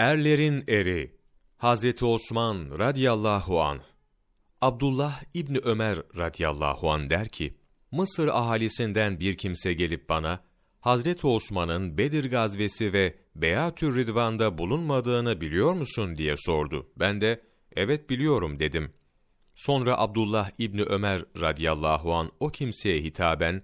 Erlerin eri Hazreti Osman radıyallahu an Abdullah İbni Ömer radıyallahu an der ki, Mısır ahalisinden bir kimse gelip bana, Hazreti Osman'ın Bedir gazvesi ve Beyatür Ridvan'da bulunmadığını biliyor musun diye sordu. Ben de, evet biliyorum dedim. Sonra Abdullah İbni Ömer radıyallahu an o kimseye hitaben,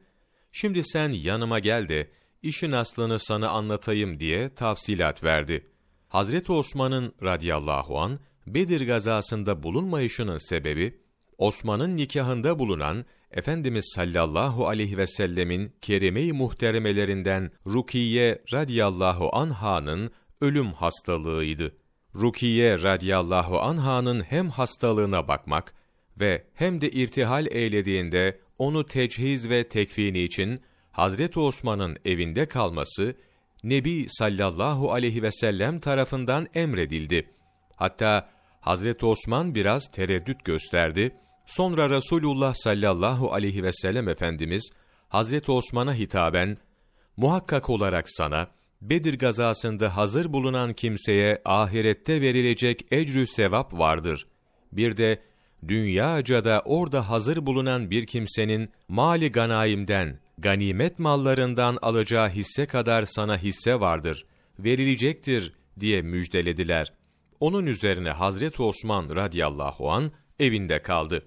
şimdi sen yanıma gel de, işin aslını sana anlatayım diye tafsilat verdi. Hazreti Osman'ın radıyallahu an Bedir gazasında bulunmayışının sebebi, Osman'ın nikahında bulunan Efendimiz sallallahu aleyhi ve sellemin kerime-i muhteremelerinden Rukiye radıyallahu anha'nın ölüm hastalığıydı. Rukiye radıyallahu anha'nın hem hastalığına bakmak ve hem de irtihal eylediğinde onu techiz ve tekfini için Hazreti Osman'ın evinde kalması Nebi sallallahu aleyhi ve sellem tarafından emredildi. Hatta Hazreti Osman biraz tereddüt gösterdi. Sonra Resulullah sallallahu aleyhi ve sellem Efendimiz Hazreti Osman'a hitaben muhakkak olarak sana Bedir gazasında hazır bulunan kimseye ahirette verilecek ecrü sevap vardır. Bir de dünyaca da orada hazır bulunan bir kimsenin mali ganaimden, ganimet mallarından alacağı hisse kadar sana hisse vardır, verilecektir diye müjdelediler. Onun üzerine Hazreti Osman radıyallahu an evinde kaldı.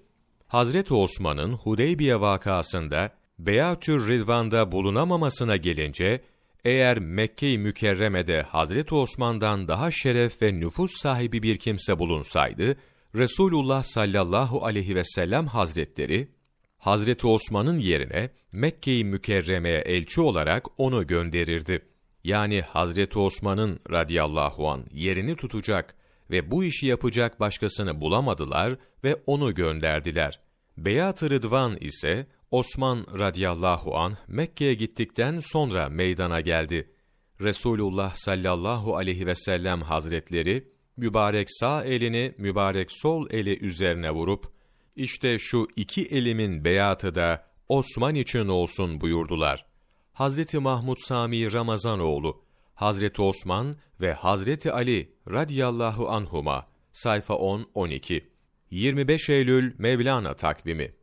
Hazreti Osman'ın Hudeybiye vakasında Beyatür Ridvan'da bulunamamasına gelince, eğer Mekke-i Mükerreme'de Hazreti Osman'dan daha şeref ve nüfus sahibi bir kimse bulunsaydı, Resulullah sallallahu aleyhi ve sellem hazretleri, Hazreti Osman'ın yerine Mekke-i Mükerreme'ye elçi olarak onu gönderirdi. Yani Hazreti Osman'ın radıyallahu an yerini tutacak ve bu işi yapacak başkasını bulamadılar ve onu gönderdiler. Beyat-ı Rıdvan ise Osman radıyallahu an Mekke'ye gittikten sonra meydana geldi. Resulullah sallallahu aleyhi ve sellem hazretleri mübarek sağ elini mübarek sol eli üzerine vurup işte şu iki elimin beyatı da Osman için olsun buyurdular. Hazreti Mahmud Sami Ramazanoğlu, Hazreti Osman ve Hazreti Ali radıyallahu anhuma sayfa 10 12 25 Eylül Mevlana takvimi